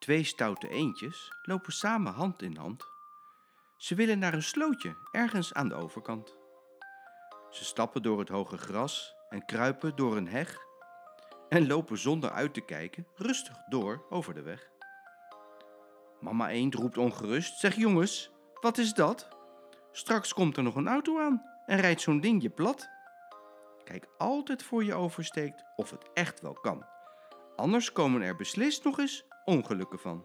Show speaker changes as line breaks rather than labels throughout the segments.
Twee stoute eendjes lopen samen hand in hand. Ze willen naar een slootje ergens aan de overkant. Ze stappen door het hoge gras en kruipen door een heg en lopen zonder uit te kijken rustig door over de weg. Mama eend roept ongerust: Zeg jongens, wat is dat? Straks komt er nog een auto aan en rijdt zo'n ding je plat. Kijk altijd voor je oversteekt of het echt wel kan. Anders komen er beslist nog eens ongelukken van.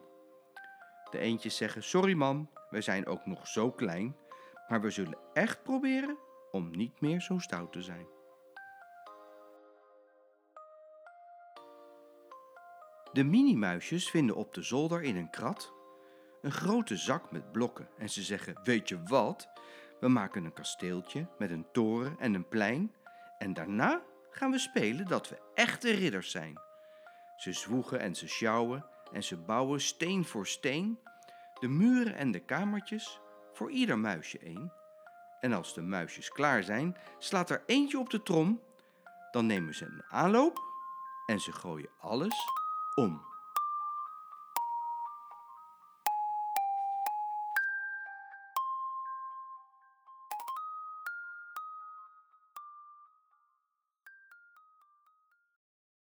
De eendjes zeggen: Sorry mam, wij zijn ook nog zo klein, maar we zullen echt proberen om niet meer zo stout te zijn. De minimuisjes vinden op de zolder in een krat een grote zak met blokken en ze zeggen: Weet je wat? We maken een kasteeltje met een toren en een plein en daarna gaan we spelen dat we echte ridders zijn. Ze zwoegen en ze sjouwen en ze bouwen steen voor steen, de muren en de kamertjes, voor ieder muisje één. En als de muisjes klaar zijn, slaat er eentje op de trom, dan nemen ze een aanloop en ze gooien alles om.